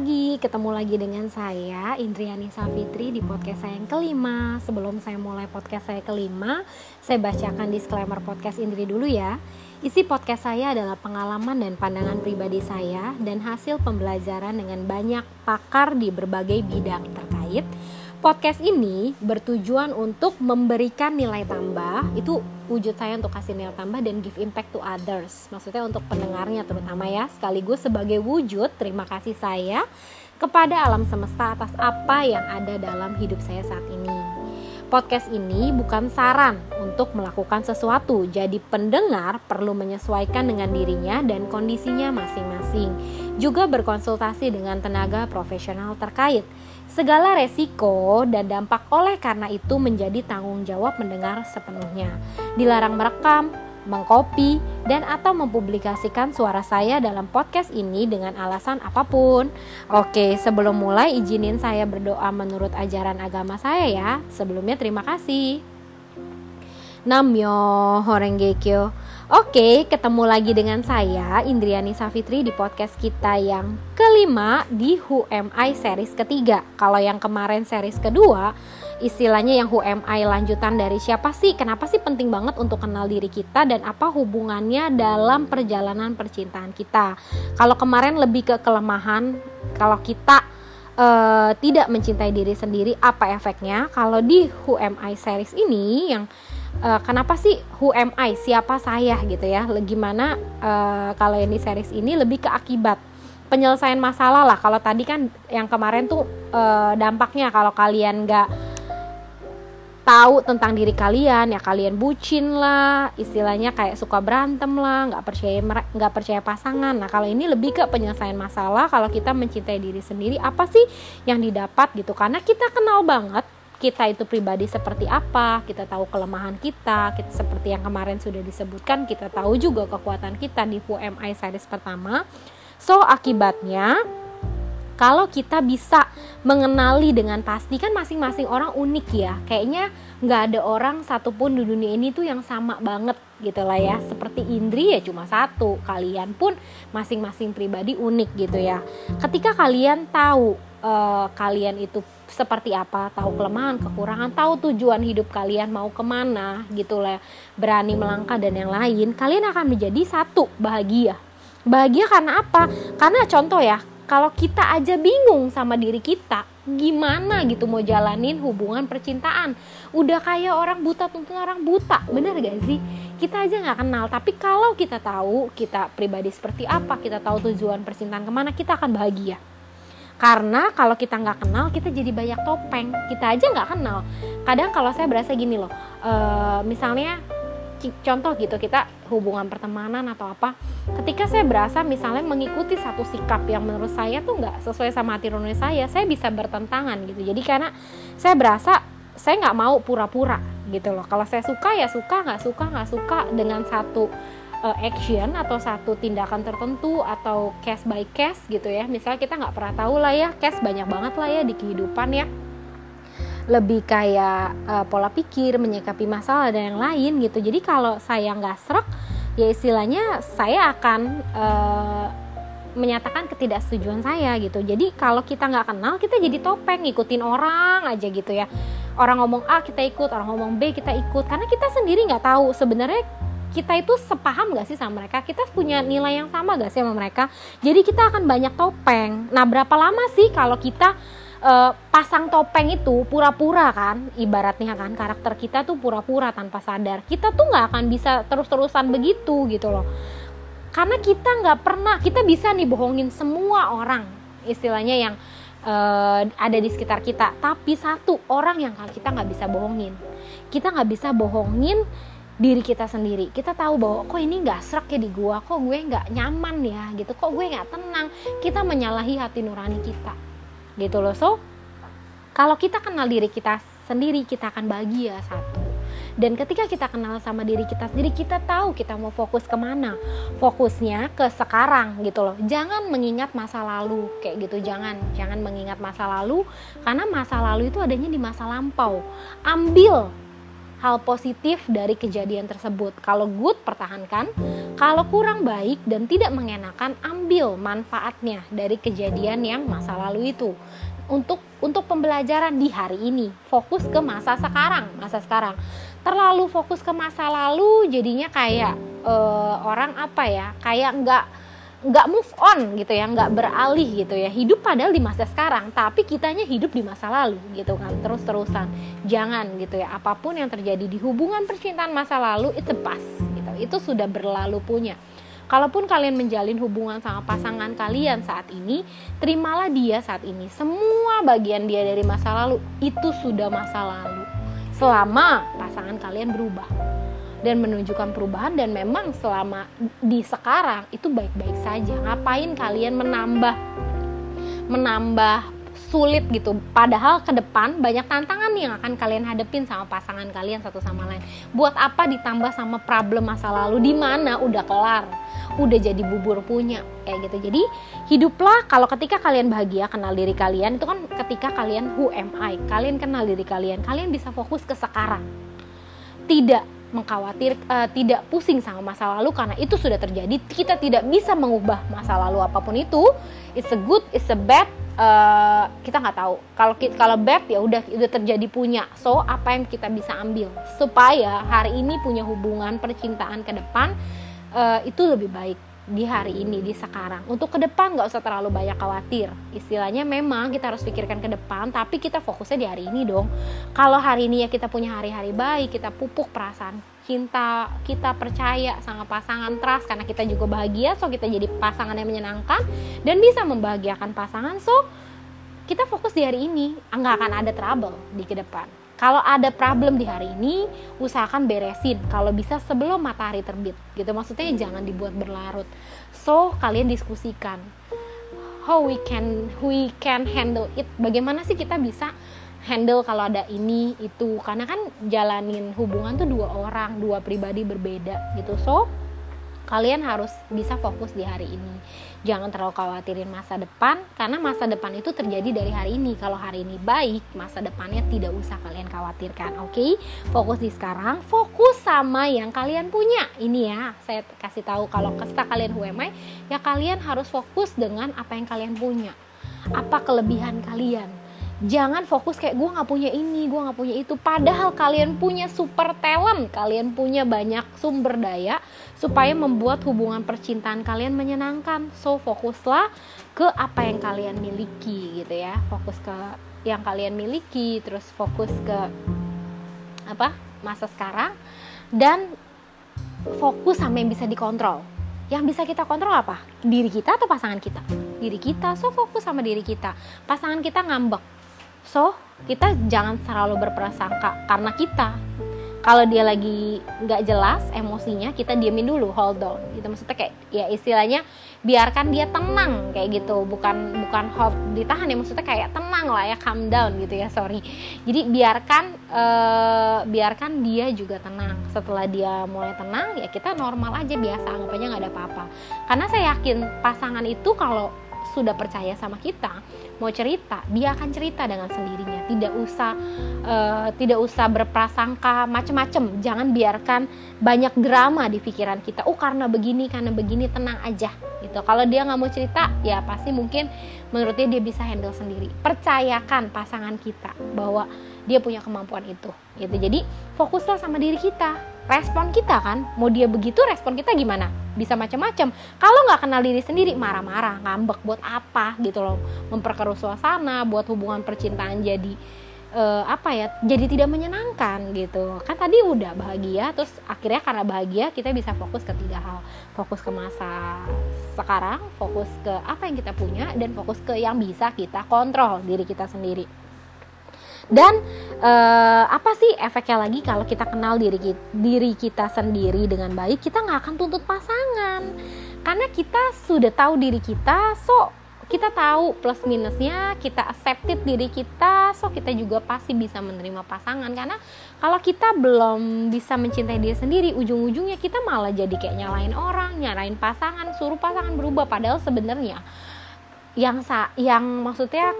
lagi, ketemu lagi dengan saya Indriani Safitri di podcast saya yang kelima. Sebelum saya mulai podcast saya kelima, saya bacakan disclaimer podcast Indri dulu ya. Isi podcast saya adalah pengalaman dan pandangan pribadi saya dan hasil pembelajaran dengan banyak pakar di berbagai bidang terkait podcast ini bertujuan untuk memberikan nilai tambah. Itu wujud saya untuk kasih nilai tambah dan give impact to others. Maksudnya untuk pendengarnya terutama ya. Sekaligus sebagai wujud terima kasih saya kepada alam semesta atas apa yang ada dalam hidup saya saat ini. Podcast ini bukan saran untuk melakukan sesuatu. Jadi pendengar perlu menyesuaikan dengan dirinya dan kondisinya masing-masing juga berkonsultasi dengan tenaga profesional terkait Segala resiko dan dampak oleh karena itu menjadi tanggung jawab mendengar sepenuhnya. Dilarang merekam, mengkopi, dan atau mempublikasikan suara saya dalam podcast ini dengan alasan apa pun. Oke, sebelum mulai izinin saya berdoa menurut ajaran agama saya ya. Sebelumnya terima kasih. Namyo Horengekyo. Oke, ketemu lagi dengan saya Indriani Safitri di podcast kita yang kelima di Who series ketiga. Kalau yang kemarin series kedua, istilahnya yang Who lanjutan dari siapa sih? Kenapa sih penting banget untuk kenal diri kita dan apa hubungannya dalam perjalanan percintaan kita? Kalau kemarin lebih ke kelemahan, kalau kita uh, tidak mencintai diri sendiri, apa efeknya? Kalau di Who series ini yang uh, kenapa sih who am I? Siapa saya? Gitu ya. Gimana uh, kalau di series ini lebih ke akibat penyelesaian masalah lah. Kalau tadi kan yang kemarin tuh uh, dampaknya kalau kalian nggak tahu tentang diri kalian ya kalian bucin lah istilahnya kayak suka berantem lah nggak percaya nggak percaya pasangan. Nah kalau ini lebih ke penyelesaian masalah kalau kita mencintai diri sendiri apa sih yang didapat gitu? Karena kita kenal banget kita itu pribadi seperti apa, kita tahu kelemahan kita, kita seperti yang kemarin sudah disebutkan, kita tahu juga kekuatan kita di FUMI series pertama. So akibatnya kalau kita bisa mengenali dengan pasti kan masing-masing orang unik ya kayaknya nggak ada orang satupun di dunia ini tuh yang sama banget gitu lah ya seperti Indri ya cuma satu kalian pun masing-masing pribadi unik gitu ya ketika kalian tahu uh, kalian itu seperti apa, tahu kelemahan, kekurangan, tahu tujuan hidup kalian mau ke mana gitu lah, berani melangkah dan yang lain, kalian akan menjadi satu bahagia. Bahagia karena apa? Karena contoh ya, kalau kita aja bingung sama diri kita, gimana gitu mau jalanin hubungan percintaan? Udah kayak orang buta tuntun orang buta, bener gak sih? Kita aja nggak kenal, tapi kalau kita tahu kita pribadi seperti apa, kita tahu tujuan percintaan ke mana, kita akan bahagia karena kalau kita nggak kenal kita jadi banyak topeng. Kita aja nggak kenal. Kadang kalau saya berasa gini loh uh, misalnya contoh gitu kita hubungan pertemanan atau apa ketika saya berasa misalnya mengikuti satu sikap yang menurut saya tuh nggak sesuai sama hati nurani saya saya bisa bertentangan gitu. Jadi karena saya berasa saya nggak mau pura-pura gitu loh. Kalau saya suka ya suka nggak suka nggak suka dengan satu uh, action atau satu tindakan tertentu atau case by case gitu ya. Misalnya kita nggak pernah tahu lah ya case banyak banget lah ya di kehidupan ya. Lebih kayak uh, pola pikir menyikapi masalah dan yang lain gitu. Jadi kalau saya nggak serak ya istilahnya saya akan uh, menyatakan ketidaksetujuan saya gitu. Jadi kalau kita nggak kenal kita jadi topeng ngikutin orang aja gitu ya. Orang ngomong A kita ikut. Orang ngomong B kita ikut. Karena kita sendiri nggak tahu sebenarnya kita itu sepaham gak sih sama mereka? Kita punya nilai yang sama gak sih sama mereka? Jadi kita akan banyak topeng. Nah berapa lama sih kalau kita uh, pasang topeng itu pura-pura kan? Ibaratnya kan karakter kita tuh pura-pura tanpa sadar. Kita tuh nggak akan bisa terus-terusan begitu gitu loh. Karena kita nggak pernah kita bisa nih bohongin semua orang istilahnya yang uh, ada di sekitar kita. Tapi satu orang yang kita nggak bisa bohongin. Kita nggak bisa bohongin diri kita sendiri. Kita tahu bahwa kok ini nggak serak ya di gua? Kok gue nggak nyaman ya? Gitu. Kok gue nggak tenang? Kita menyalahi hati nurani kita. Gitu loh. So kalau kita kenal diri kita sendiri kita akan bahagia satu. Dan ketika kita kenal sama diri kita sendiri kita tahu kita mau fokus ke mana. Fokusnya ke sekarang gitu loh. Jangan mengingat masa lalu kayak gitu. Jangan jangan mengingat masa lalu karena masa lalu itu adanya di masa lampau. Ambil hal positif dari kejadian tersebut. Kalau good, pertahankan. Kalau kurang baik dan tidak mengenakan, ambil manfaatnya dari kejadian yang masa lalu itu. Untuk untuk pembelajaran di hari ini, fokus ke masa sekarang, masa sekarang. Terlalu fokus ke masa lalu, jadinya kayak uh, orang apa ya? Kayak nggak nggak move on gitu ya nggak beralih gitu ya. Hidup padahal di masa sekarang tapi kitanya hidup di masa lalu gitu kan terus terusan jangan gitu ya apa pun yang terjadi di hubungan percintaan masa lalu itu pas gitu. Itu sudah berlalu punya. Kalaupun kalian menjalin hubungan sama pasangan kalian saat ini terimalah dia saat ini. Semua bagian dia dari masa lalu itu sudah masa lalu. Selama pasangan kalian berubah dan menunjukkan perubahan dan memang selama di sekarang itu baik-baik saja. Ngapain kalian menambah menambah sulit gitu? Padahal ke depan banyak tantangan yang akan kalian hadepin sama pasangan kalian satu sama lain. Buat apa ditambah sama problem masa lalu? Di mana? Udah kelar. Udah jadi bubur punya. Kayak gitu. Jadi hiduplah kalau ketika kalian bahagia kenal diri kalian itu kan ketika kalian who am I? Kalian kenal diri kalian. Kalian bisa fokus ke sekarang. Tidak mengkhawatir uh, tidak pusing sama masa lalu karena itu sudah terjadi. Kita tidak bisa mengubah masa lalu apa pun itu. It's a good it's a bad uh, kita nggak tahu. Kalau kalau bad ya udah udah terjadi punya. So apa yang kita bisa ambil? Supaya hari ini punya hubungan percintaan ke depan uh, itu lebih baik di hari ini di sekarang. Untuk ke depan nggak usah terlalu banyak khawatir. Istilahnya memang kita harus pikirkan ke depan tapi kita fokusnya di hari ini dong. Kalau hari ini ya kita punya hari-hari baik kita pupuk perasaan cinta kita percaya sama pasangan trust karena kita juga bahagia so kita jadi pasangan yang menyenangkan dan bisa membahagiakan pasangan. So kita fokus di hari ini nggak akan ada trouble di ke depan kalau ada problem di hari ini usahakan beresin. Kalau bisa sebelum matahari terbit gitu. Maksudnya jangan dibuat berlarut. So kalian diskusikan how we can we can handle it. Bagaimana sih kita bisa handle kalau ada ini itu? Karena kan jalanin hubungan tuh dua orang dua pribadi berbeda gitu. So kalian harus bisa fokus di hari ini. Jangan terlalu khawatirin masa depan karena masa depan itu terjadi dari hari ini. Kalau hari ini baik masa depannya tidak usah kalian khawatirkan oke? Okay? fokus di sekarang fokus sama yang kalian punya. Ini ya saya kasih tahu kalau kesta kalian UMI ya kalian harus fokus dengan apa yang kalian punya. Apa kelebihan kalian jangan fokus kayak gue nggak punya ini gue nggak punya itu. Padahal kalian punya super talent kalian punya banyak sumber daya supaya membuat hubungan percintaan kalian menyenangkan. So fokuslah ke apa yang kalian miliki gitu ya. Fokus ke yang kalian miliki terus fokus ke apa masa sekarang dan fokus sama yang bisa dikontrol. Yang bisa kita kontrol apa? Diri kita atau pasangan kita? Diri kita. So fokus sama diri kita. Pasangan kita ngambek so kita jangan terlalu berprasangka karena kita. Kalau dia lagi nggak jelas emosinya kita diamin dulu hold on. Gitu maksudnya kayak ya istilahnya biarkan dia tenang kayak gitu. Bukan bukan hold ditahan ya maksudnya kayak tenang lah ya calm down gitu ya sorry. Jadi biarkan uh, biarkan dia juga tenang. Setelah dia mulai tenang ya kita normal aja biasa anggap aja nggak ada apa-apa. Karena saya yakin pasangan itu kalau sudah percaya sama kita mau cerita dia akan cerita dengan sendirinya. Tidak usah uh, tidak usah berprasangka macem-macem. Jangan biarkan banyak drama di pikiran kita. Oh karena begini karena begini tenang aja gitu. Kalau dia nggak mau cerita ya pasti mungkin menurutnya dia bisa handle sendiri. Percayakan pasangan kita bahwa dia punya kemampuan itu gitu. Jadi fokuslah sama diri kita respon kita kan? Mau dia begitu respon kita gimana? Bisa macam-macam. Kalau nggak kenal diri sendiri marah-marah ngambek buat apa gitu loh. Memperkeruh suasana buat hubungan percintaan jadi uh, apa ya jadi tidak menyenangkan gitu. Kan tadi udah bahagia terus akhirnya karena bahagia kita bisa fokus ke tiga hal. Fokus ke masa sekarang fokus ke apa yang kita punya dan fokus ke yang bisa kita kontrol diri kita sendiri dan uh, apa sih efeknya lagi kalau kita kenal diri kita, diri kita sendiri dengan baik kita nggak akan tuntut pasangan. Karena kita sudah tahu diri kita so kita tahu plus minusnya kita accepted diri kita so kita juga pasti bisa menerima pasangan. Karena kalau kita belum bisa mencintai diri sendiri ujung-ujungnya kita malah jadi kayak nyalain orang nyalain pasangan suruh pasangan berubah. Padahal sebenarnya yang sa yang maksudnya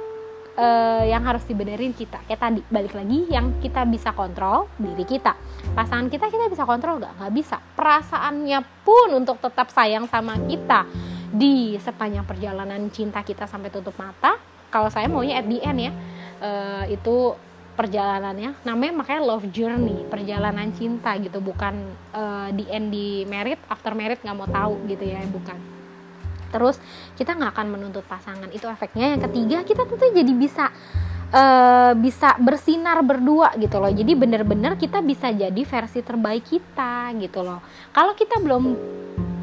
uh, yang harus dibenerin kita. Kayak tadi balik lagi yang kita bisa kontrol diri kita. Pasangan kita kita bisa kontrol nggak? Nggak bisa. Perasaannya pun untuk tetap sayang sama kita. Di sepanjang perjalanan cinta kita sampai tutup mata kalau saya maunya at the end ya uh, itu perjalanannya. Namanya makanya love journey perjalanan cinta gitu. Bukan uh, di end di merit after merit nggak mau tahu gitu ya bukan terus kita nggak akan menuntut pasangan. Itu efeknya. Yang ketiga kita tentu jadi bisa uh, bisa bersinar berdua gitu loh. Jadi bener-bener kita bisa jadi versi terbaik kita gitu loh. Kalau kita belum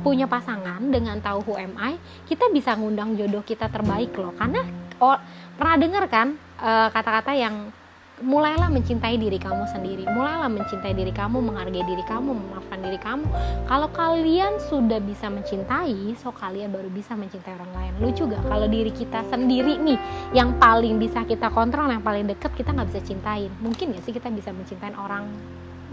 punya pasangan dengan tahu who am I kita bisa ngundang jodoh kita terbaik loh. Karena oh, pernah dengar kan kata-kata uh, kata -kata yang mulailah mencintai diri kamu sendiri mulailah mencintai diri kamu menghargai diri kamu memaafkan diri kamu. Kalau kalian sudah bisa mencintai so kalian baru bisa mencintai orang lain. Lucu gak kalau diri kita sendiri nih yang paling bisa kita kontrol yang paling deket kita nggak bisa cintain. Mungkin gak sih kita bisa mencintai orang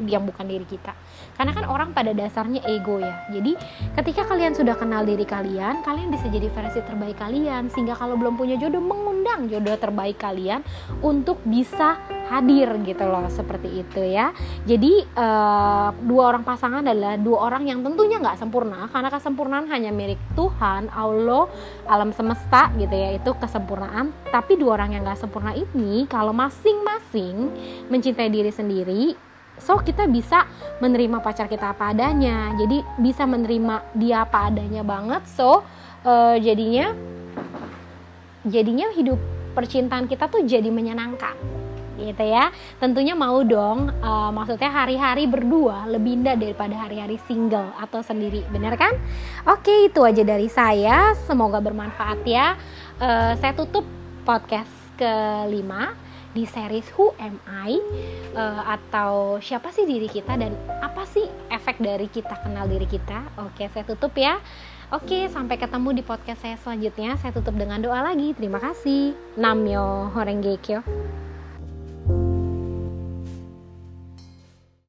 yang bukan diri kita? Karena kan orang pada dasarnya ego ya. Jadi ketika kalian sudah kenal diri kalian kalian bisa jadi versi terbaik kalian. Sehingga kalau belum punya jodoh mengundang jodoh terbaik kalian untuk bisa hadir gitu loh seperti itu ya. Jadi uh, dua orang pasangan adalah dua orang yang tentunya nggak sempurna karena kesempurnaan hanya milik Tuhan Allah alam semesta gitu ya itu kesempurnaan. Tapi dua orang yang nggak sempurna ini kalau masing-masing mencintai diri sendiri so kita bisa menerima pacar kita apa adanya. Jadi bisa menerima dia apa adanya banget so uh, jadinya jadinya hidup percintaan kita tuh jadi menyenangkan gitu ya tentunya mau dong uh, maksudnya hari-hari berdua lebih indah daripada hari-hari single atau sendiri benar kan oke itu aja dari saya semoga bermanfaat ya uh, saya tutup podcast kelima di series Who Am I uh, atau siapa sih diri kita dan apa sih efek dari kita kenal diri kita. Oke, saya tutup ya. Oke, sampai ketemu di podcast saya selanjutnya. Saya tutup dengan doa lagi. Terima kasih. Namyo Horengekyo.